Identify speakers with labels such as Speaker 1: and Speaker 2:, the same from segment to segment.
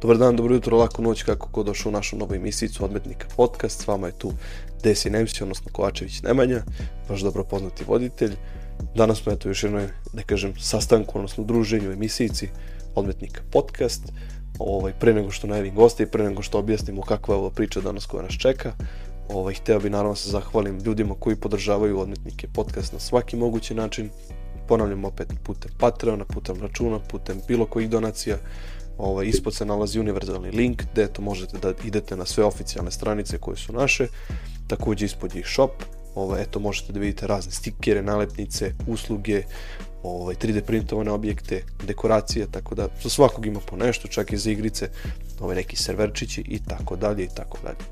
Speaker 1: Dobar dan, dobro jutro, laku noć, kako ko došao u našu novu emisiju Odmetnika podcast. S vama je tu Desi Nemci, odnosno Kovačević Nemanja, vaš dobro poznati voditelj. Danas smo eto još jednoj, da kažem, sastanku, odnosno druženju emisijici Odmetnika podcast. Ovaj, pre nego što najavim goste i pre nego što objasnimo kakva je ova priča danas koja nas čeka, ovaj, hteo bi naravno se zahvalim ljudima koji podržavaju Odmetnike podcast na svaki mogući način. Ponavljam opet putem Patreona, putem računa, putem bilo kojih donacija ovaj, ispod se nalazi univerzalni link gde to možete da idete na sve oficijalne stranice koje su naše, takođe ispod je shop, ovaj, eto možete da vidite razne stikere, nalepnice, usluge, ovaj, 3D printovane objekte, dekoracije, tako da za svakog ima po nešto, čak i za igrice, ovaj, neki serverčići i tako dalje i tako dalje.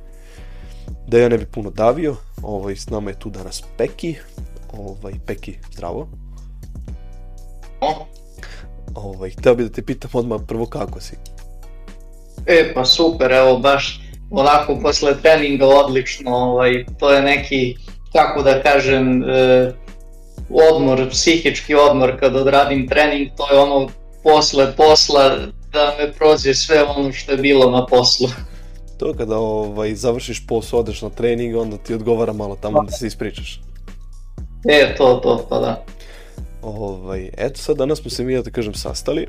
Speaker 1: Da ja ne bi puno davio, ovaj, s nama je tu danas Peki, ovaj, Peki, zdravo. Ovaj, hteo bi da te pitam odmah prvo kako si.
Speaker 2: E, pa super, evo baš onako posle treninga odlično, ovaj, to je neki, kako da kažem, e, odmor, psihički odmor kad odradim trening, to je ono posle posla da me prođe sve ono što je bilo na poslu.
Speaker 1: To kada ovaj, završiš posao, odeš na trening, onda ti odgovara malo tamo da se ispričaš.
Speaker 2: E, to, to, pa da.
Speaker 1: Ovaj, eto sad danas smo se mi, ja da kažem, sastali.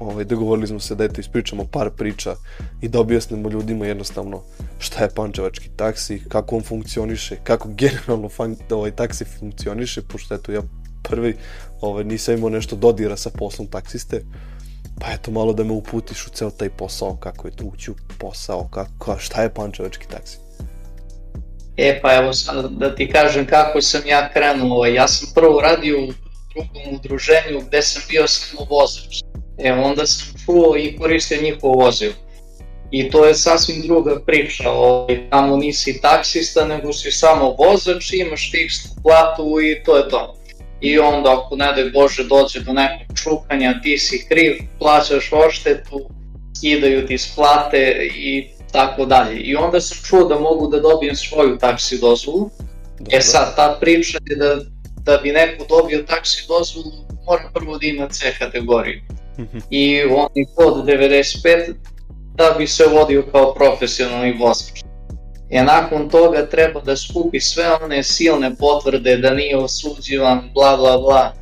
Speaker 1: Ovaj, dogovorili smo se da eto ispričamo par priča i da objasnimo ljudima jednostavno šta je pančevački taksi, kako on funkcioniše, kako generalno fan, ovaj, taksi funkcioniše, pošto eto ja prvi ovaj, nisam imao nešto dodira sa poslom taksiste, pa eto malo da me uputiš u ceo taj posao, kako je to ući u posao, kako, šta je pančevački taksi.
Speaker 2: E, pa evo sad da ti kažem kako sam ja krenuo, ovaj, ja sam prvo radio u drugom udruženju gde sam bio samo vozač. E, onda sam čuo i koristio njihovo vozilo. I to je sasvim druga priča, ovaj, tamo nisi taksista, nego si samo vozač, imaš fiksnu platu i to je to. I onda ako ne daj Bože dođe do nekog čukanja, ti si kriv, plaćaš oštetu, skidaju ti s plate i tako dalje. I onda sam čuo da mogu da dobijem svoju taksi dozvolu.
Speaker 1: Dobro.
Speaker 2: E sad, ta priča je da, da bi neko dobio taksi dozvolu, mora prvo da ima C kategoriju.
Speaker 1: Mhm.
Speaker 2: I on je kod 95 da bi se vodio kao profesionalni vozač. E nakon toga treba da skupi sve one silne potvrde da nije osuđivan, bla bla bla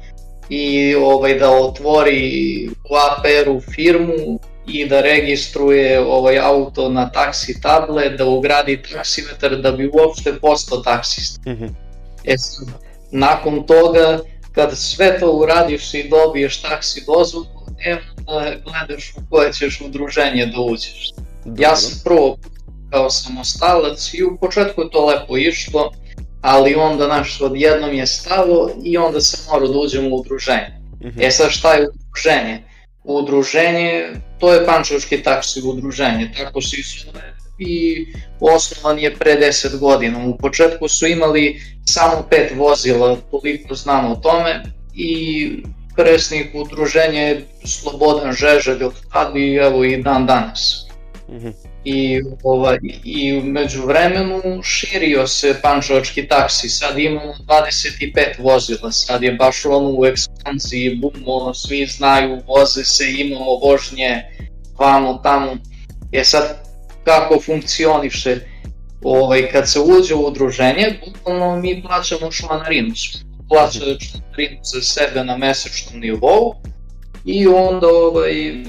Speaker 2: i ovaj da otvori u APR-u firmu i da registruje ovaj auto na taksi table, da ugradi taksimetar da bi uopšte postao taksista.
Speaker 1: Mhm.
Speaker 2: E sad, nakon toga, kad sve to uradiš i dobiješ taksi dozvolu, evo da gledaš u koje ćeš udruženje da uđeš. Ja sam prvo kao samostalac i u početku je to lepo išlo, ali onda naš odjednom je stalo i onda sam morao da uđem u udruženje.
Speaker 1: Mhm.
Speaker 2: E sad šta je udruženje? Udruženje, to je pančevački taksi udruženje, tako se i zove i osnovan je pre 10 godina. U početku su imali samo pet vozila, toliko znam o tome i presnik udruženja je Slobodan Žeželj od tad i evo i dan danas.
Speaker 1: Mhm.
Speaker 2: I, ovaj, i među vremenu širio se pančevački taksi, sad imamo 25 vozila, sad je baš ono u ekspansiji, bum, ono, svi znaju, voze se, imamo vožnje, vamo, tamo. Je sad, kako funkcioniše, ovaj, kad se uđe u udruženje, bukvalno mi plaćamo članarinu, plaćaju članarinu za sebe na mesečnom nivou i onda ovaj,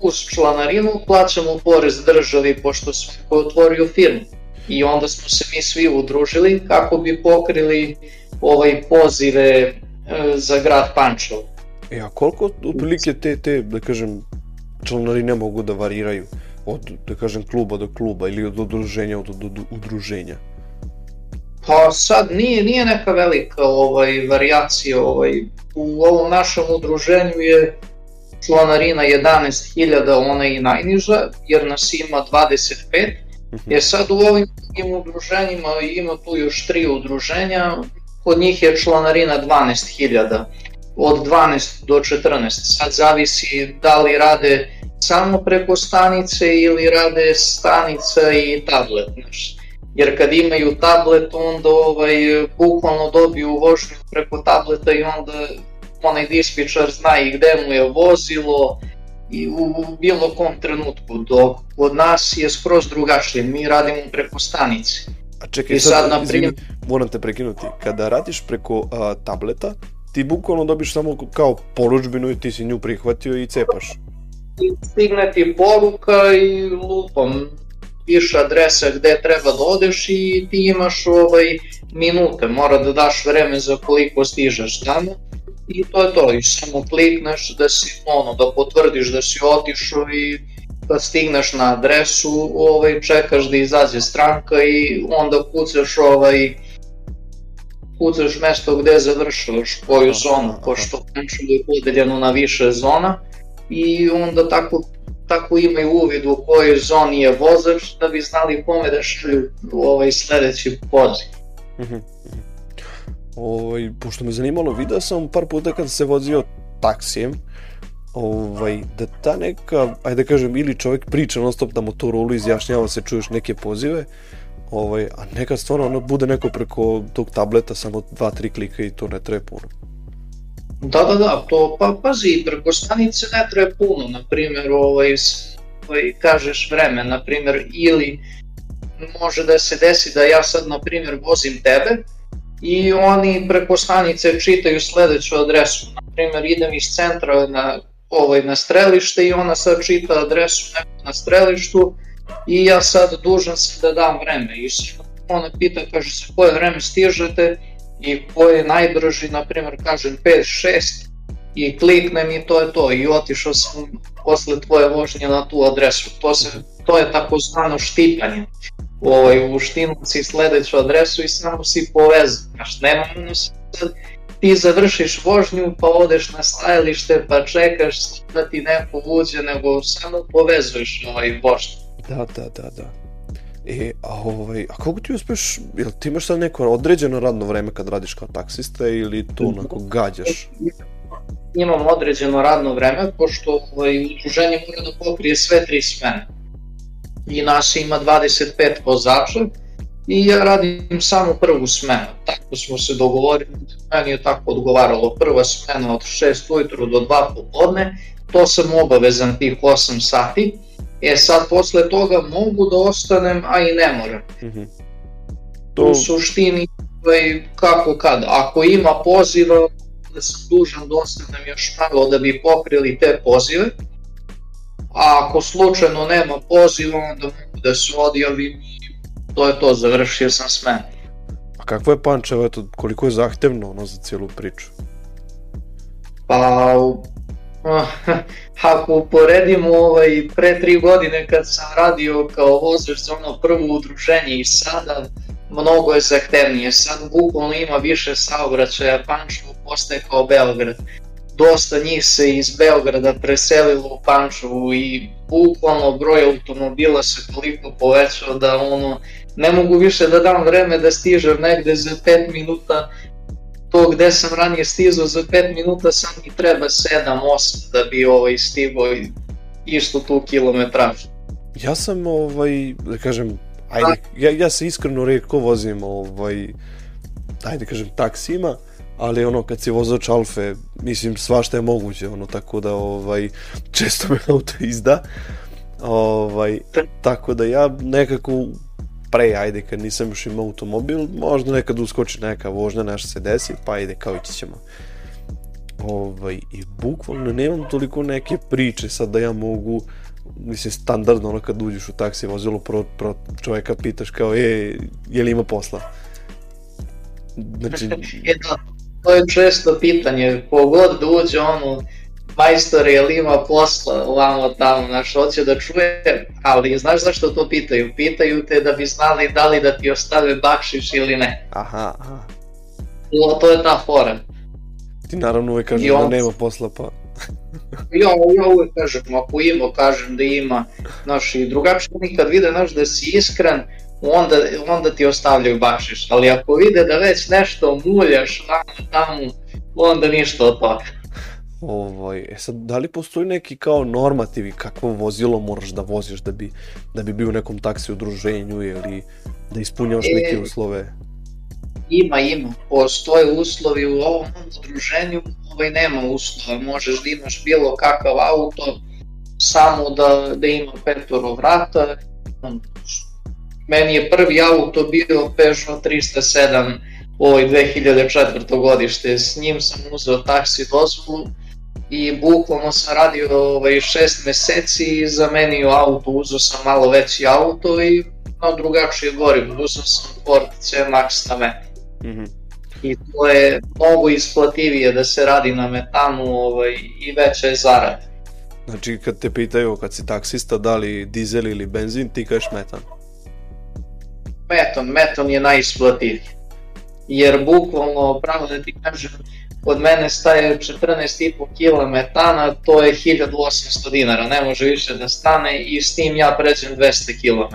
Speaker 2: uz članarinu plaćamo porez državi pošto smo otvorio firmu. I onda smo se mi svi udružili kako bi pokrili ovaj pozive e, za grad Pančevo.
Speaker 1: E, a koliko otprilike te, te, da kažem, članarine mogu da variraju od, da kažem, kluba do kluba ili od udruženja do, do, do udruženja?
Speaker 2: Pa sad nije, nije neka velika ovaj, variacija. Ovaj, u ovom našem udruženju je članarina 11.000, ona je i najniža, jer nas ima 25.
Speaker 1: Mhm.
Speaker 2: Jer sad u ovim drugim udruženjima ima tu još tri udruženja, kod njih je članarina 12.000, od 12 do 14. Sad zavisi da li rade samo preko stanice ili rade stanica i tablet. Znaš. Jer kad imaju tablet, onda ovaj, bukvalno dobiju vožnju preko tableta i onda onaj dispečar zna i gde mu je vozilo i u bilo kom trenutku, dok kod nas je skroz drugačije, mi radimo preko stanice.
Speaker 1: A čekaj,
Speaker 2: I
Speaker 1: sad,
Speaker 2: sad, na
Speaker 1: izvini,
Speaker 2: primjer-
Speaker 1: moram te prekinuti. Kada radiš preko a, tableta, ti bukvalno dobiš samo kao poručbinu i ti si nju prihvatio i cepaš.
Speaker 2: stigne ti poruka i lupom piše adresa gde treba da odeš i ti imaš ovaj minute, mora da daš vreme za koliko stižeš tamo i to je to, i samo klikneš da si ono, da potvrdiš da si otišao i kad stigneš na adresu, ovaj, čekaš da izađe stranka i onda kucaš ovaj, kucaš mesto gde završavaš, koju
Speaker 1: Aha,
Speaker 2: zonu, pošto Pančevo je podeljeno na više zona i onda tako, tako imaju uvid u kojoj zoni je vozač da bi znali kome da šalju ovaj sledeći poziv.
Speaker 1: Mhm, mhm. Ovaj, pošto me zanimalo, video sam par puta kad se vozio taksijem, ovaj, da ta neka, ajde da kažem, ili čovjek priča non stop na motorolu, izjašnjava se, čuješ neke pozive, ovaj, a neka stvarno ono bude neko preko tog tableta samo dva, tri klika i to ne treba puno.
Speaker 2: Da, da, da, to pa pazi, preko stanice ne treba puno, na primjer, ovaj, ovaj, kažeš vreme, na primjer, ili može da se desi da ja sad, na primjer, vozim tebe i oni preko stanice čitaju sledeću adresu. Na primjer, idem iz centra na, ovaj, na strelište i ona sad čita adresu na strelištu i ja sad dužan sam da dam vreme. I ona pita, kaže se koje vreme stižete i ko je najbrži, na primjer, kažem 5-6 i kliknem i to je to i otišao sam posle tvoje vožnje na tu adresu. To, se, to je takozvano štipanje. Ovaj, u štinu si sledeću adresu i samo si povezan. Znaš, nema ono sad ti završiš vožnju pa odeš na stajalište pa čekaš da ti neko uđe, nego samo povezuješ ovaj vožnju.
Speaker 1: Da, da, da, da. E, a ovaj, a kako ti uspeš, jel ti imaš sad neko određeno radno vreme kad radiš kao taksista ili to onako gađaš?
Speaker 2: imam određeno radno vreme, pošto ovaj, udruženje mora da pokrije sve tri smene. I nas ima 25 vozača i ja radim samo prvu smenu. Tako smo se dogovorili, meni je tako odgovaralo. Prva smena od 6 ujutru do 2 popodne, to sam obavezan tih 8 sati. E sad posle toga mogu da ostanem, a i ne moram.
Speaker 1: Mhm.
Speaker 2: To...
Speaker 1: To,
Speaker 2: U suštini ovaj, kako kad. Ako ima poziva, da sam dužan da ostanem još malo da bi pokrili te pozive. A ako slučajno nema poziva, onda mogu da se odjavim i to je to, završio sam smen.
Speaker 1: a kakvo je Pančevo, eto, koliko je zahtevno ono za cijelu priču?
Speaker 2: Pa, ako uporedimo ovaj, pre tri godine kad sam radio kao vozač za ono prvo udruženje i sada, mnogo je zahtevnije. Sad bukvalno ima više saobraćaja, Pančevo postaje kao Beograd. Dosta njih se iz Beograda preselilo u Pančevu i bukvalno broj automobila se toliko povećao da ono, ne mogu više da dam vreme da stižem negde za 5 minuta to gde sam ranije stizao za 5 minuta sam mi treba 7-8 da bi ovaj stigao i isto tu kilometražu.
Speaker 1: Ja sam, ovaj, da kažem, ajde, ja, ja se iskreno redko vozim, ovaj, ajde da kažem, taksima, ali ono, kad si vozač Alfe, mislim, svašta je moguće, ono, tako da, ovaj, često me auto izda, ovaj, tako da ja nekako pre, ajde, kad nisam još imao automobil, možda nekad uskoči neka vožnja, nešto se desi, pa ajde, kao ići ćemo. Ovaj, I bukvalno nemam toliko neke priče sad da ja mogu, mislim, standardno ono kad uđeš u taksi vozilo, pro, pro čoveka pitaš kao, e, je li ima posla? Znači,
Speaker 2: E da, to je često pitanje, kogod da uđe ono, majstore, je li ima posla ovamo tamo, znaš, hoće da čuje, ali znaš zašto to pitaju? Pitaju te da bi znali da li da ti ostave bakšiš ili ne.
Speaker 1: aha, aha.
Speaker 2: To, to je ta fora.
Speaker 1: Ti naravno uvek kažeš
Speaker 2: I on-
Speaker 1: da nema posla, pa...
Speaker 2: Ja, ja uvek kažem, ako ima, kažem da ima, znaš, i drugačije oni kad vide, znaš, da si iskren, onda, onda ti ostavljaju bakšiš, ali ako vide da već nešto muljaš tamo, tamo, onda ništa od toga.
Speaker 1: Ovaj, e sad, da li postoji neki kao normativi kakvo vozilo moraš da voziš da bi, da bi bio u nekom taksi udruženju ili da ispunjavaš
Speaker 2: E,
Speaker 1: neke uslove?
Speaker 2: Ima, ima, postoje uslovi u ovom udruženju, ovaj nema uslova, možeš da imaš bilo kakav auto, samo da, da ima petoro vrata. Meni je prvi auto bio Peugeot 307 ovaj 2004. godište, s njim sam uzeo taksi dozvolu i bukvalno sam radio ovaj, šest meseci i zamenio auto, uzeo sam malo veći auto i na drugačije gorivo, uzeo sam Ford C-Max na meni. Mm -hmm. I to je mnogo isplativije da se radi na metanu ovaj, i veća je zarada.
Speaker 1: Znači kad te pitaju kad si taksista da li dizel ili benzin, ti kažeš metan?
Speaker 2: Metan, metan je najisplativiji. Jer bukvalno, pravo da ti kažem, od mene staje 14,5 kg metana, to je 1800 dinara, ne može više da stane i s tim ja pređem 200 km.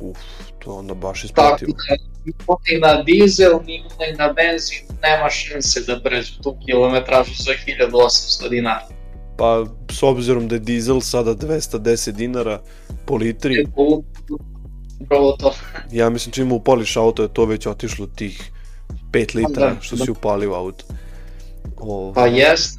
Speaker 1: Uf, to onda baš isplativo.
Speaker 2: Tako da, ni na dizel, ni na benzin, nema šanse da pređu tu kilometražu za 1800 dinara.
Speaker 1: Pa, s obzirom da je dizel sada 210 dinara po litri,
Speaker 2: upravo to.
Speaker 1: ja mislim čim upališ auto je to već otišlo tih 5 litara
Speaker 2: Da,
Speaker 1: što
Speaker 2: da.
Speaker 1: si upalio auto. Ovaj,
Speaker 2: Pa jest,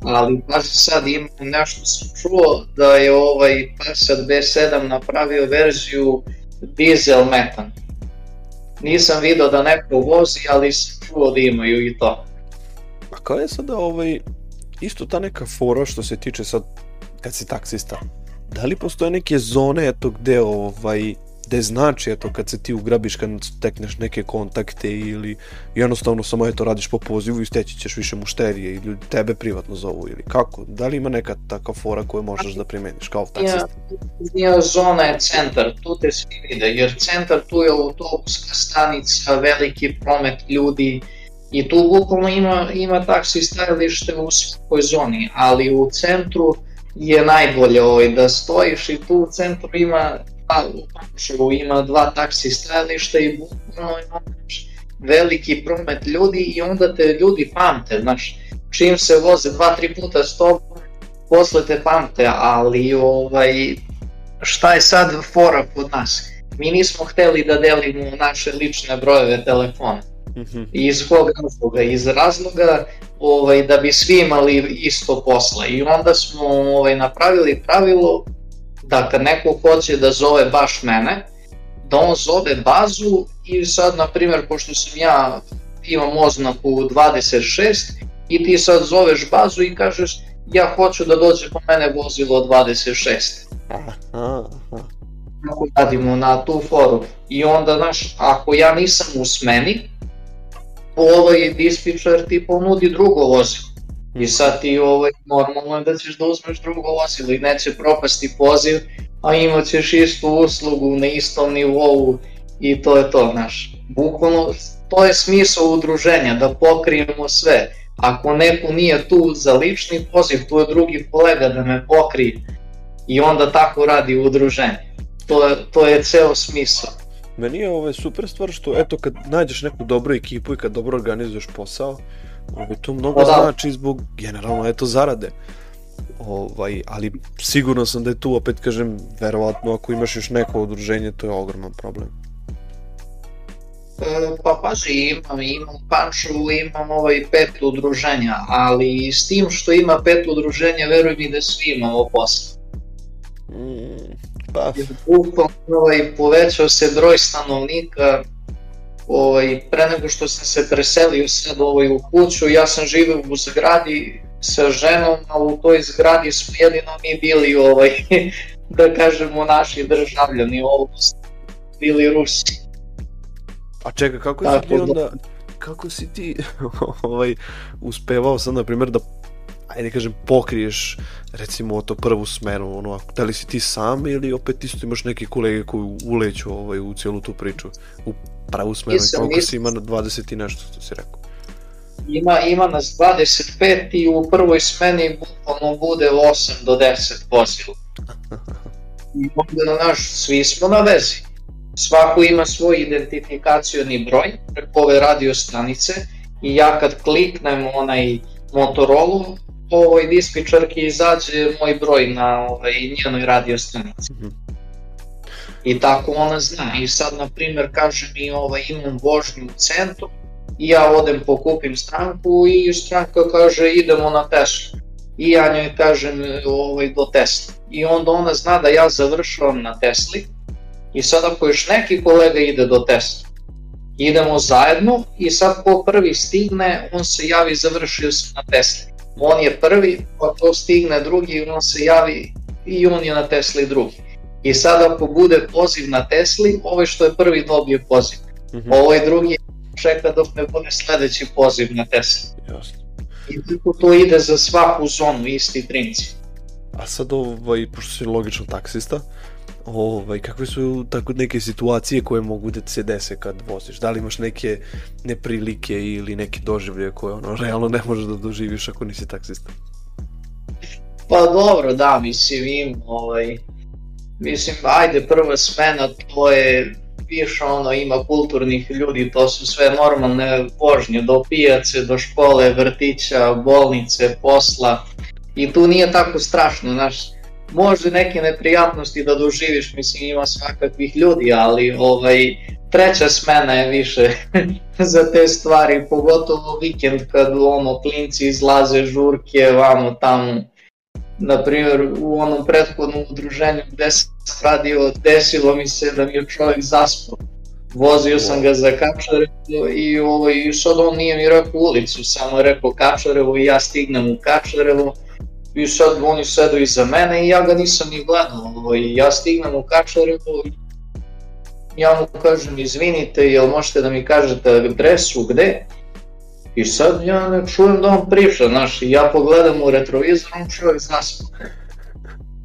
Speaker 2: ali pazi sad ima nešto sam čuo da je ovaj Passat B7 napravio verziju dizel metan. Nisam video da neko vozi, ali sam čuo da imaju i to.
Speaker 1: A kao je sada ovaj, isto ta neka fora što se tiče sad, kad si taksista, da li postoje neke zone, eto, gde ovaj, gde znači, eto, kad se ti ugrabiš, kad stekneš neke kontakte ili jednostavno samo, eto, radiš po pozivu i steći ćeš više mušterije ili tebe privatno zovu ili kako? Da li ima neka takva fora koju možeš da primeniš kao taksista?
Speaker 2: Nije zona je centar, tu te svi vide, jer centar tu je autobuska stanica, veliki promet ljudi i tu bukvalno ima, ima taksi stajalište u svakoj zoni, ali u centru je najbolje ovaj, da stojiš i tu u centru ima dva, u Pančevu ima dva taksi stajališta i bukvalno imaš veliki promet ljudi i onda te ljudi pamte, znaš, čim se voze dva, tri puta s tobom, posle te pamte, ali ovaj, šta je sad fora kod nas? Mi nismo hteli da delimo naše lične brojeve telefona.
Speaker 1: Mhm.
Speaker 2: I iz kog razloga? Iz razloga ovaj, da bi svi imali isto posla. I onda smo ovaj, napravili pravilo da kad neko hoće da zove baš mene, da on zove bazu i sad, na primjer, pošto sam ja imam oznaku 26 i ti sad zoveš bazu i kažeš ja hoću da dođe po mene vozilo 26
Speaker 1: Aha, aha.
Speaker 2: kako radimo na tu foru. I onda, znaš, ako ja nisam u smeni, ovaj dispečer ti ponudi drugo vozilo. I sad ti ovaj, normalno je da ćeš da uzmeš drugo vozilo i neće propasti poziv, a imat ćeš istu uslugu na istom nivou i to je to, znaš. Bukvalno, to je smisao udruženja, da pokrijemo sve. Ako neko nije tu za lični poziv, tu je drugi kolega da me pokrije. I onda tako radi udruženje. To je, to je ceo smisao.
Speaker 1: Meni je ovaj super stvar što, eto, kad nađeš neku dobru ekipu i kad dobro organizuješ posao, ovaj, to mnogo
Speaker 2: Pa da.
Speaker 1: znači zbog, generalno, eto, zarade. Ovaj, ali sigurno sam da je tu, opet kažem, verovatno ako imaš još neko udruženje, to je ogroman problem.
Speaker 2: E, Pa paži, imam, imam Pančevu, imam ovaj pet udruženja, ali s tim što ima pet udruženja, veruj mi da svi imamo posla.
Speaker 1: Mm, pa,
Speaker 2: bukvalno ovaj, povećao se broj stanovnika, ovaj, pre nego što sam se preselio sad ovaj, u kuću, ja sam živio u zgradi sa ženom, a u toj zgradi smo jedino mi bili, ovaj, da kažemo, naši državljani, ovo bili Rusi.
Speaker 1: a čekaj, kako si
Speaker 2: Tako
Speaker 1: ti
Speaker 2: da-
Speaker 1: onda, kako si ti ovaj, uspevao sad, na primjer, da ajde kažem, pokriješ recimo to prvu smenu, ono, da li si ti sam ili opet isto imaš neke kolege koji uleću ovaj, u cijelu tu priču, u pravu smenu, i koliko ima na 20 i nešto, što si rekao.
Speaker 2: Ima, ima nas 25 i u prvoj smeni bukvalno bude 8 do 10 vozila. I onda, naš, svi smo na vezi. Svako ima svoj identifikacioni broj preko ove radio stanice i ja kad kliknem onaj Motorola, ovoj dispečerki izađe moj broj na ovaj, njenoj radio stanici.
Speaker 1: Mhm.
Speaker 2: I tako ona zna. I sad, na primjer, kaže mi ovaj, imam vožnju u centru, i ja odem pokupim stranku i stranka kaže idemo na Teslu. i ja njoj kažem ovaj, do Tesla. I onda ona zna da ja završavam na Tesli i sad ako još neki kolega ide do Tesla, idemo zajedno i sad ko prvi stigne, on se javi završio sam na Tesli. On je prvi, pa to stigne drugi, on se javi i on je na Tesli drugi. I sad ako bude poziv na Tesli, ovaj što je prvi dobije poziv. Mm -hmm. Ovaj drugi čeka dok ne bude sledeći poziv na Tesli.
Speaker 1: Jasno.
Speaker 2: I tako to ide za svaku zonu, isti princip.
Speaker 1: A sad, ovaj, pošto si logično taksista, ovaj, kakve su tako neke situacije koje mogu da se dese kad voziš? Da li imaš neke neprilike ili neke doživlje koje ono, realno ne možeš da doživiš ako nisi taksista?
Speaker 2: Pa dobro, da, mislim, im, ovaj, mislim, ajde, prva smena, to je više ono, ima kulturnih ljudi, to su sve normalne vožnje, do pijace, do škole, vrtića, bolnice, posla, i tu nije tako strašno, znaš, može neke neprijatnosti da doživiš, mislim ima svakakvih ljudi, ali ovaj, treća smena je više za te stvari, pogotovo vikend kad ono klinci izlaze žurke, vamo tamo, na primjer u onom prethodnom udruženju gde sam radio, desilo mi se da mi je čovjek zaspao. Vozio sam ga za Kačarevo i, ovaj, i sad on nije mi rekao ulicu, samo je rekao Kačarevo i ja stignem u Kačarevo i sad oni sedu iza mene i ja ga nisam ni gledao, ovaj, ja stignem u Kačarevo i ja mu kažem izvinite, jel možete da mi kažete adresu gde? I sad ja ne čujem da on priča, znaš, ja pogledam u retrovizor, on čovjek zaspa.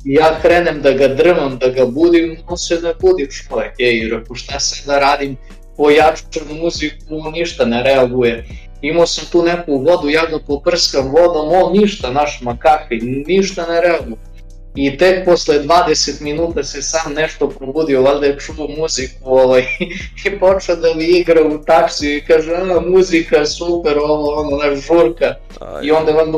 Speaker 2: I ja krenem da ga drmam, da ga budim, on se ne budi čovjek, ej, reko šta se da radim, pojačam muziku, ništa ne reaguje imao sam tu neku vodu, ja ga poprskam vodom, on ništa, naš makakvi, ništa ne reaguje. I tek posle 20 minuta se sam nešto probudio, valjda je čuo muziku ovaj, i počeo da mi igra u taksiju i kaže, a, muzika super, ovo, ono, naš žurka. Aj. I onda valjda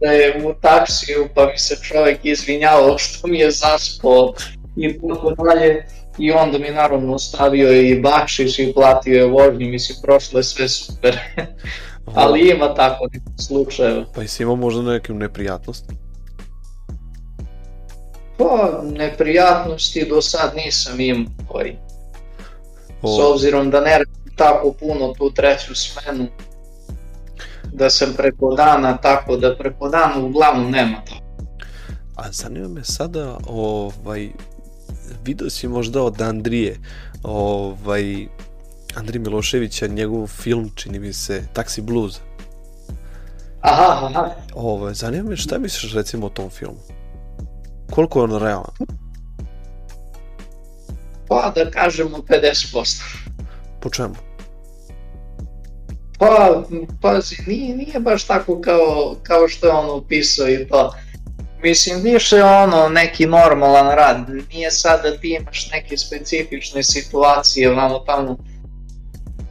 Speaker 2: da je u taksiju, pa mi se čovek izvinjavao što mi je zaspao i tako dalje i onda mi naravno ostavio i bakšiš i platio je vožnju, mislim prošlo je sve super. Ali ima tako slučajeva.
Speaker 1: Pa i si imao možda neke neprijatnosti?
Speaker 2: Pa, neprijatnosti do sad nisam imao. O. S obzirom da ne radim tako puno tu treću smenu, da sam preko dana, tako da preko dana uglavnom nema to.
Speaker 1: A zanima me sada, ovaj, video si možda od Andrije, ovaj, Andrije Miloševića, njegov film, čini mi se, Taxi Blues.
Speaker 2: Aha, aha.
Speaker 1: Ovaj, zanima me šta misliš recimo o tom filmu? Koliko je on realan?
Speaker 2: Pa da kažemo 50%.
Speaker 1: Po čemu?
Speaker 2: Pa, pazi, nije, nije baš tako kao, kao što je on upisao i to. Mislim, više ono neki normalan rad, nije sad da ti imaš neke specifične situacije, vamo tamo,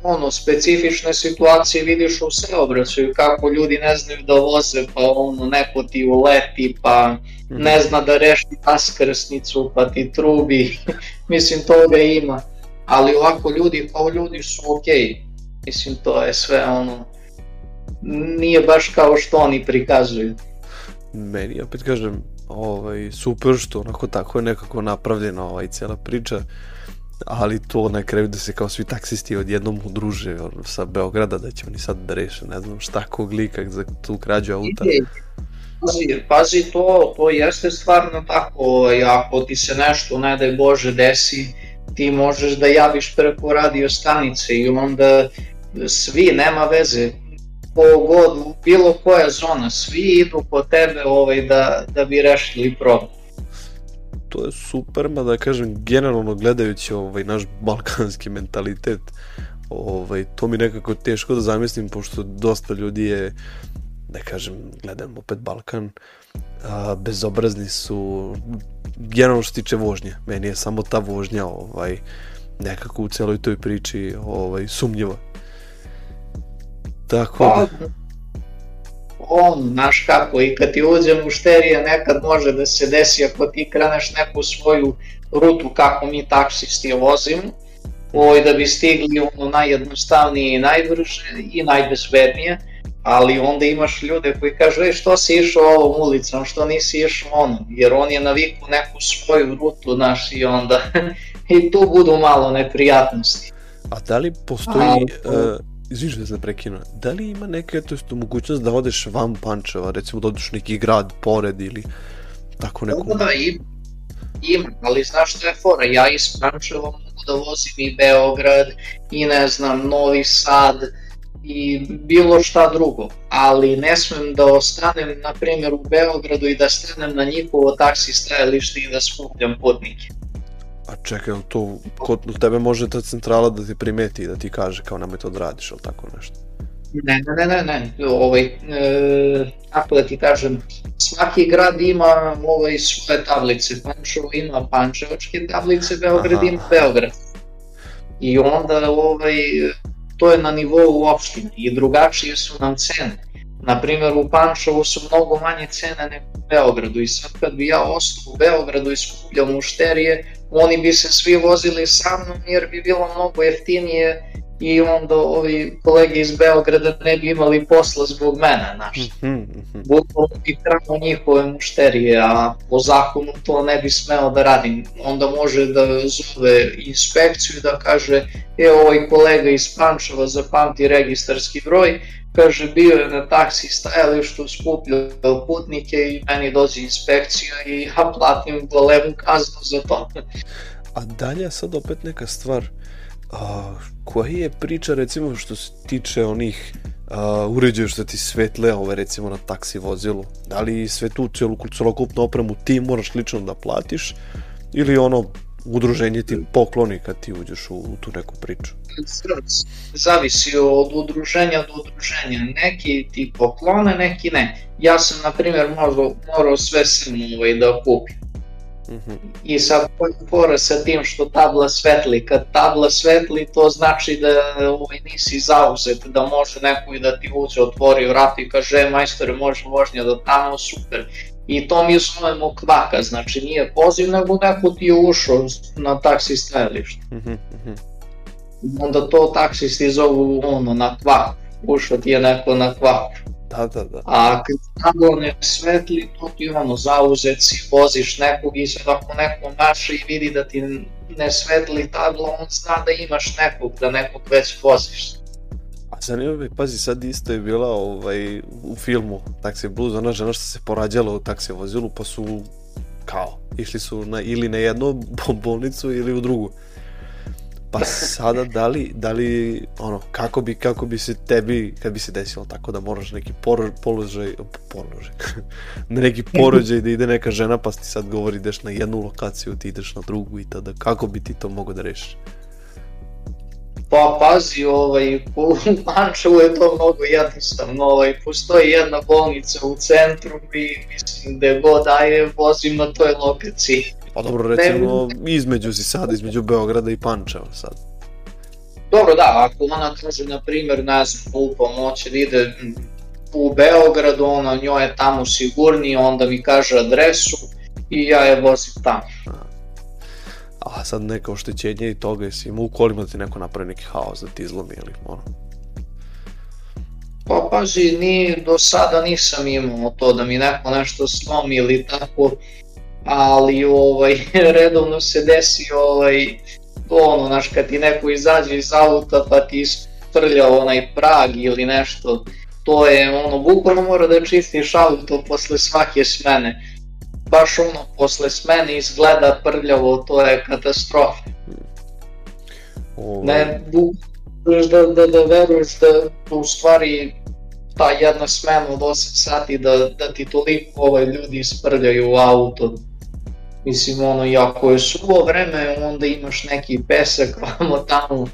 Speaker 2: ono, specifične situacije vidiš u saobraćaju, kako ljudi ne znaju da voze, pa ono, neko ti uleti, pa ne mhm. zna da reši raskrsnicu, pa ti trubi, mislim, toga ima, ali ovako ljudi, kao ljudi su okej, okay. mislim, to je sve ono, nije baš kao što oni prikazuju
Speaker 1: meni opet kažem ovaj, super što onako tako je nekako napravljena ovaj cijela priča ali to na kraju da se kao svi taksisti odjednom udruže sa Beograda da će oni sad da reše ne znam šta kog lika za tu krađu auta
Speaker 2: pazi, pazi to, to jeste stvarno tako ovaj, ako ti se nešto ne daj Bože desi ti možeš da javiš preko radio stanice i onda svi, nema veze, god, bilo koja zona, svi idu po tebe ovaj, da, da bi rešili problem.
Speaker 1: To je super, ma da kažem, generalno gledajući ovaj, naš balkanski mentalitet, ovaj, to mi nekako teško da zamislim, pošto dosta ljudi je, da kažem, gledam opet Balkan, a, bezobrazni su, generalno što tiče vožnje, meni je samo ta vožnja ovaj, nekako u celoj toj priči ovaj, sumnjiva. Tako pa,
Speaker 2: on, znaš kako, i kad ti uđe mušterija nekad može da se desi ako ti kreneš neku svoju rutu kako mi taksisti vozimo, ovaj, da bi stigli ono najjednostavnije i najbrže i najbezbednije, ali onda imaš ljude koji kažu, ej što si išao ovom ulicom, što nisi išao onom, jer on je naviku neku svoju rutu naš i onda i tu budu malo neprijatnosti.
Speaker 1: A da li postoji, A, uh, izviš da se prekinu, da li ima neka to jest, mogućnost da odeš van Pančeva, recimo da odeš neki grad pored ili tako neku...
Speaker 2: Da, da, ima, ima, ali znaš što je fora, ja iz Pančeva mogu da vozim i Beograd, i ne znam, Novi Sad, i bilo šta drugo, ali ne smem da ostanem, na primjer, u Beogradu i da stanem na njihovo taksi stajalište i da skupljam putnike.
Speaker 1: A čekaj, to kod tebe može ta centrala da ti primeti i da ti kaže kao nemoj to da radiš ili tako nešto?
Speaker 2: Ne, ne, ne, ne, ovaj, e, kako da ti kažem, svaki grad ima ovaj, svoje tablice, Pančevo ima pančevačke tablice, Beograd Aha. ima Beograd. I onda ovaj, to je na nivou opštine i drugačije su nam cene. Naprimer u Pančevu su mnogo manje cene nego u Beogradu i sad kad bi ja ostao u Beogradu i skupljao mušterije, oni bi se svi vozili sa mnom jer bi bilo mnogo jeftinije i onda ovi kolege iz Beograda ne bi imali posla zbog mene, znaš. Mm -hmm. Bukvalno bi kramo njihove mušterije, a po zakonu to ne bi smeo da radim. Onda može da zove inspekciju da kaže, e, ovaj kolega iz Pančeva zapamti registarski broj, kaže, bio je na taksi stajalištu, skupljao putnike i meni dođe inspekcija i ja platim golemu kaznu za to.
Speaker 1: A dalje sad opet neka stvar, A, koja je priča recimo što se tiče onih a, uređaja što ti svetle ove recimo na taksi vozilu? Da li sve tu celu, celokupnu opremu ti moraš lično da platiš ili ono udruženje ti pokloni kad ti uđeš u, u tu neku priču?
Speaker 2: Zavisi od udruženja do udruženja. Neki ti poklone, neki ne. Ja sam, na primjer, morao, morao sve sam ovaj, da kupim. -hmm. I sad fora sa tim što tabla svetli, kad tabla svetli to znači da ovaj, nisi zauzet, da može neko i da ti uđe, otvori vrat i kaže e, majstore može vožnja do tamo, super. I to mi zovemo kvaka, znači nije poziv nego neko ti je ušao na taksi stajalište. Mm -hmm. Onda to taksisti zovu ono na kvak, ušao ti je neko na kvaku.
Speaker 1: Da, da, da.
Speaker 2: A kad ne svetli, to ti ono, zauzet si, voziš nekog i sad ako neko maše i vidi da ti ne svetli tablo, on zna da imaš nekog, da nekog već voziš.
Speaker 1: A zanima me, pazi, sad isto je bila ovaj, u filmu Taxi Blues, ona žena što se porađala u taksi vozilu, pa su kao, išli su na, ili na jednu bolnicu ili u drugu. Pa sada, da li, da li, ono, kako bi, kako bi se tebi, kad bi se desilo tako da moraš neki por, položaj, položaj, na neki porođaj da ide neka žena pa ti sad govori ideš na jednu lokaciju, ti ideš na drugu i tada, kako bi ti to mogo da rešiš?
Speaker 2: Pa pazi, ovaj, u Pančevu je to mnogo jednostavno, ovaj, postoji jedna bolnica u centru i mislim da god daje vozim na toj lokaciji.
Speaker 1: Pa dobro, recimo ne, između si sad, između Beograda i Pančeva sad.
Speaker 2: Dobro, da, ako ona kaže, na primjer, ne znam, u pomoći da ide u Beogradu, ona njoj je tamo sigurniji, onda mi kaže adresu i ja je vozim tamo.
Speaker 1: A sad neka oštećenja i toga, jesi imao u kolima ti neko napravi neki haos da ti izlomi ili ono?
Speaker 2: Pa pazi, ni, do sada nisam imao to da mi neko nešto slomi ili tako, ali ovaj, redovno se desi ovaj, to ono, znaš, kad ti neko izađe iz auta pa ti isprlja onaj prag ili nešto, to je ono, bukvalno mora da čistiš auto posle svake smene. Baš ono, posle smene izgleda prljavo, to je katastrofa. Ovaj. Ne, bukvalno da, da, da veruješ da u stvari ta jedna smena od 8 sati da, da ti toliko ovaj, ljudi isprljaju u auto, Mislim, ono, i ako je suvo vreme, onda imaš neki pesak vamo tamo,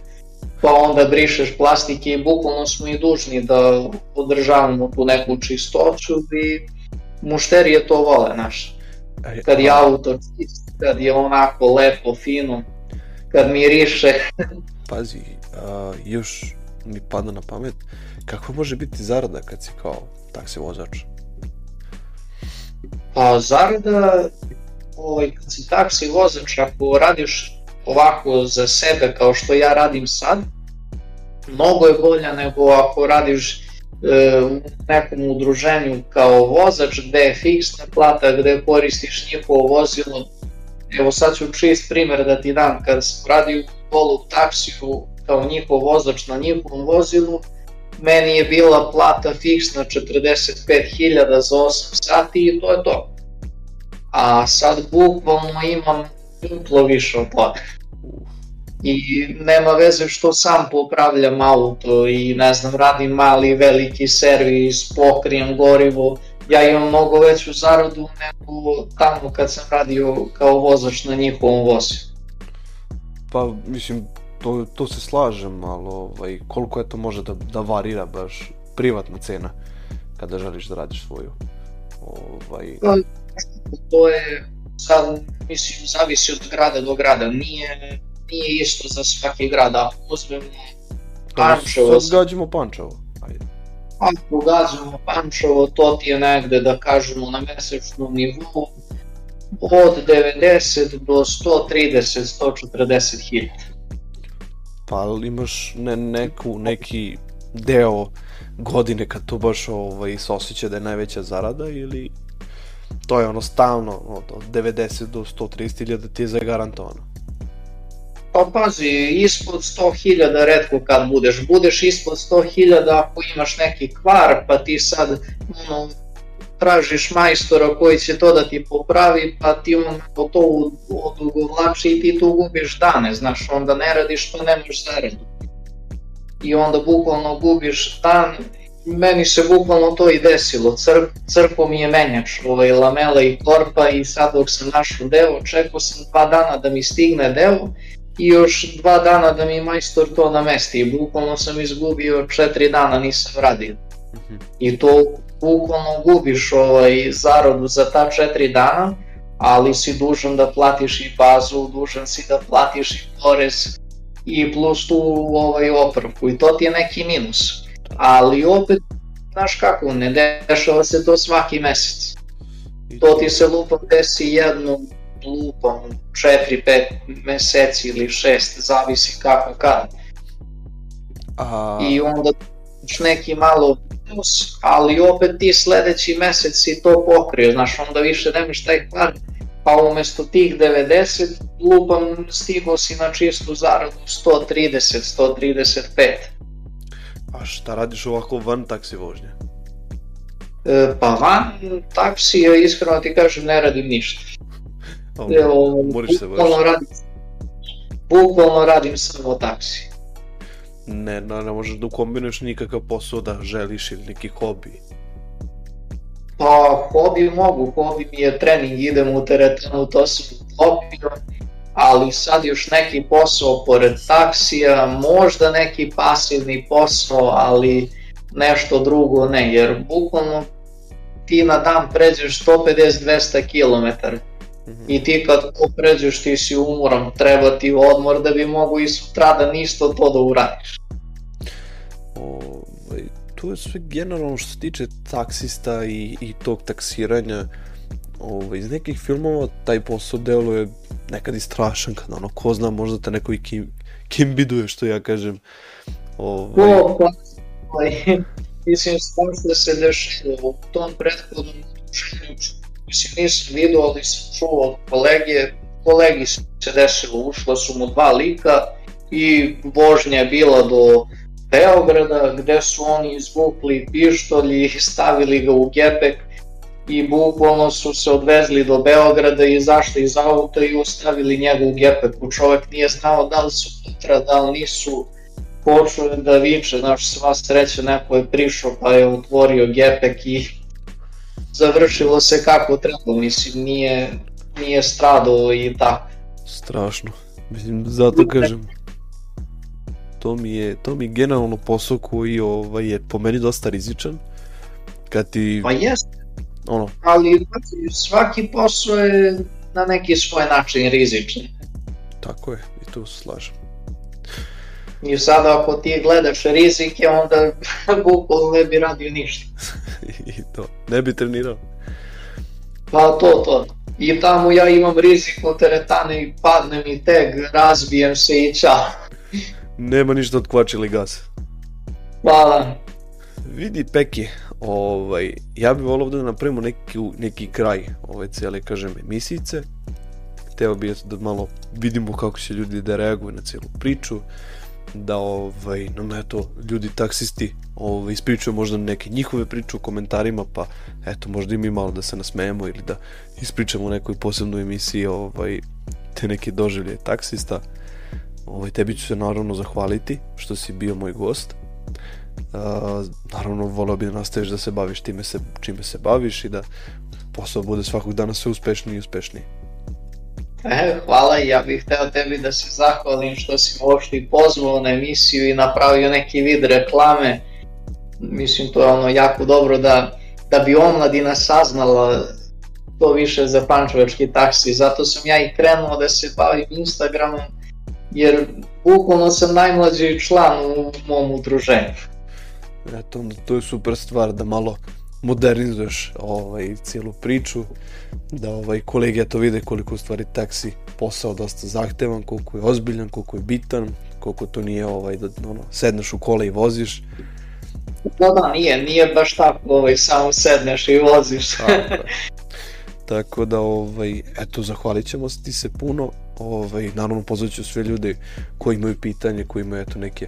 Speaker 2: pa onda brišeš plastike i bukvalno smo i dužni da održavamo tu neku čistoću i mušterije to vole, znaš. Kad je auto čist, kad je onako lepo, fino, kad miriše.
Speaker 1: Pazi, a, još mi pada na pamet, kako može biti zarada kad si kao taksi vozač?
Speaker 2: Pa zarada ovaj, kad si taksi vozač, ako radiš ovako za sebe kao što ja radim sad, mnogo je bolja nego ako radiš u nekom udruženju kao vozač gde je fiksna plata, gde koristiš njihovo vozilo. Evo sad ću čist primer da ti dam, kad sam radio u polu taksiju kao njihov vozač na njihovom vozilu, meni je bila plata fiksna 45.000 za 8 sati i to je to. A sad bukvalno imam duplo više od toga i nema veze što sam popravljam auto i ne znam radim mali veliki servis, pokrijem gorivo, ja imam mnogo veću zaradu nego tamo kad sam radio kao vozač na njihovom vozu.
Speaker 1: Pa mislim, to, to se slažem, ali ovaj, koliko je to može da, da varira baš privatna cena kada želiš da radiš svoju? Ovaj...
Speaker 2: Pa, to je sad, mislim, zavisi od grada do grada, nije nije isto za svaki grad, ako uzmemo
Speaker 1: Pančevo... Sad gađamo Pančevo, ajde.
Speaker 2: Ako gađamo Pančevo, to ti je negde, da kažemo, na mesečnom nivou od 90 do 130, 140 hiljada.
Speaker 1: Pa imaš ne, neku, neki deo godine kad to baš ovaj, se osjeća da je najveća zarada ili to je ono stalno od 90 do 130 hiljada ti je zagarantovano?
Speaker 2: Pa pazi, ispod 100.000 redko kad budeš. Budeš ispod 100.000 ako imaš neki kvar, pa ti sad ono, tražiš majstora koji će to da ti popravi, pa ti on to odugovlači i ti tu gubiš dane, znaš, onda ne radiš pa nemaš zaradu. I onda bukvalno gubiš dan, meni se bukvalno to i desilo, Cr, crpo mi je menjač, ovaj, lamela i korpa i sad dok sam našao deo, čekao sam dva dana da mi stigne deo i još dva dana da mi majstor to namesti i bukvalno sam izgubio četiri dana nisam radio. I to bukvalno gubiš ovaj, zaradu za ta četiri dana, ali si dužan da platiš i bazu, dužan si da platiš i porez i plus tu ovaj, opravku i to ti je neki minus. Ali opet, znaš kako, ne dešava se to svaki mesec. To ti se lupa desi jednom lupom 4-5 meseci ili 6, zavisi kako kad. A... I onda neki malo plus, ali opet ti sledeći mesec si to pokrio, znaš, onda više nemaš taj kvar, pa umesto tih 90 lupam stigo si na čistu zaradu 130, 135.
Speaker 1: A šta radiš ovako van taksi vožnje?
Speaker 2: E, pa van taksija, iskreno ti kažem, ne radim ništa.
Speaker 1: Evo, Moraš se
Speaker 2: bukvalno radim, bukvalno radim samo taksi.
Speaker 1: Ne, no, ne možeš da ukombinuješ nikakav posao da želiš ili neki hobi.
Speaker 2: Pa, hobi mogu, hobi mi je trening, idem u teretanu, to sam uklopio, ali sad još neki posao pored taksija, možda neki pasivni posao, ali nešto drugo ne, jer bukvalno ti na dan pređeš 150-200 km I ti kad to pređeš ti si umoran, treba ti odmor da bi mogu i sutradan isto to da uradiš.
Speaker 1: Ovaj, to je sve generalno što se tiče taksista i, i tog taksiranja. Ovaj, iz nekih filmova taj posao deluje nekad i strašan, kada ono, ko zna, možda te neko i kim, kim biduje, što ja kažem.
Speaker 2: Ovaj... O, pa, ovaj, mislim, što se dešava u tom prethodnom druženju. Mislim nisam vidio, ali sam čuo kolege, kolegi se desilo, ušla su mu dva lika i vožnja je bila do Beograda gde su oni izvukli pištolj i stavili ga u gepek i bukvalno su se odvezli do Beograda i izašli iz auta i ostavili njega u gepeku. Čovek nije znao da li su putra, da li nisu počeo da viče, znaš, sva sreća neko je prišao pa je otvorio gepek i završilo se kako treba, mislim, nije, nije stradao i tako.
Speaker 1: Strašno, mislim, zato kažem, to mi je, to mi je generalno posao koji ovaj, je po meni dosta rizičan, kad ti...
Speaker 2: Pa jeste, ono... ali znači, svaki posao je na neki svoj način rizičan.
Speaker 1: Tako je, i tu se slažem.
Speaker 2: I sada ako ti gledaš rizike, onda bukvalno ne bi radio ništa.
Speaker 1: I to, ne bi trenirao.
Speaker 2: Pa to, to. I tamo ja imam rizik u teretane i padnem i teg, razbijem se i čao.
Speaker 1: Nema ništa od kvačili gas.
Speaker 2: Da.
Speaker 1: Vidi Peki, ovaj, ja bih volao da napravimo neki, neki kraj ove cijele, kažem, emisice. Teo bih da malo vidimo kako će ljudi da reaguju na cijelu priču, da ovaj, nam eto, ljudi taksisti ovaj, ispričaju možda neke njihove priče u komentarima, pa eto, možda i mi malo da se nasmejemo ili da ispričamo u nekoj posebnoj emisiji ovaj, te neke doživlje taksista. Ovaj, tebi ću se naravno zahvaliti što si bio moj gost Naravno, voleo bi da nastaviš da se baviš time se, čime se baviš i da posao bude svakog dana sve uspešniji i uspešniji.
Speaker 2: E, hvala i ja bih hteo tebi da se zahvalim što si me uopšte i pozvao na emisiju i napravio neki vid reklame. Mislim, to je ono jako dobro da, da bi omladina saznala to više za pančevački taksi. Zato sam ja i krenuo da se bavim Instagramom, jer bukvalno sam najmlađi član u mom udruženju.
Speaker 1: Eto, to je super stvar da malo modernizuješ ovaj, cijelu priču, da ovaj, kolege to vide koliko u stvari taksi posao dosta zahtevan, koliko je ozbiljan, koliko je bitan, koliko to nije ovaj, da ono, sedneš u kola i voziš.
Speaker 2: Da, da, nije, nije baš tako, ovaj, samo sedneš i voziš.
Speaker 1: Tako, tako da, ovaj, eto, zahvalit ćemo ti se puno, ovaj, naravno pozvat ću sve ljude koji imaju pitanje, koji imaju eto neke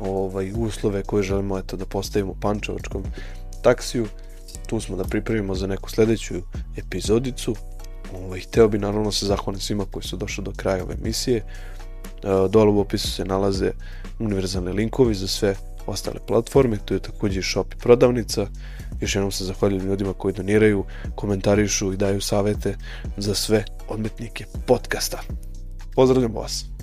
Speaker 1: ovaj, uslove koje želimo eto, da postavimo pančevačkom taksiju. Tu smo da pripremimo za neku sledeću epizodicu. Ovaj, hteo bi naravno se zahvalim svima koji su došli do kraja ove emisije. E, dole u opisu se nalaze univerzalni linkovi za sve ostale platforme, tu je takođe i shop i prodavnica. Još jednom se zahvaljujem ljudima koji doniraju, komentarišu i daju savete za sve odmetnike podcasta. Pozdravljam vas!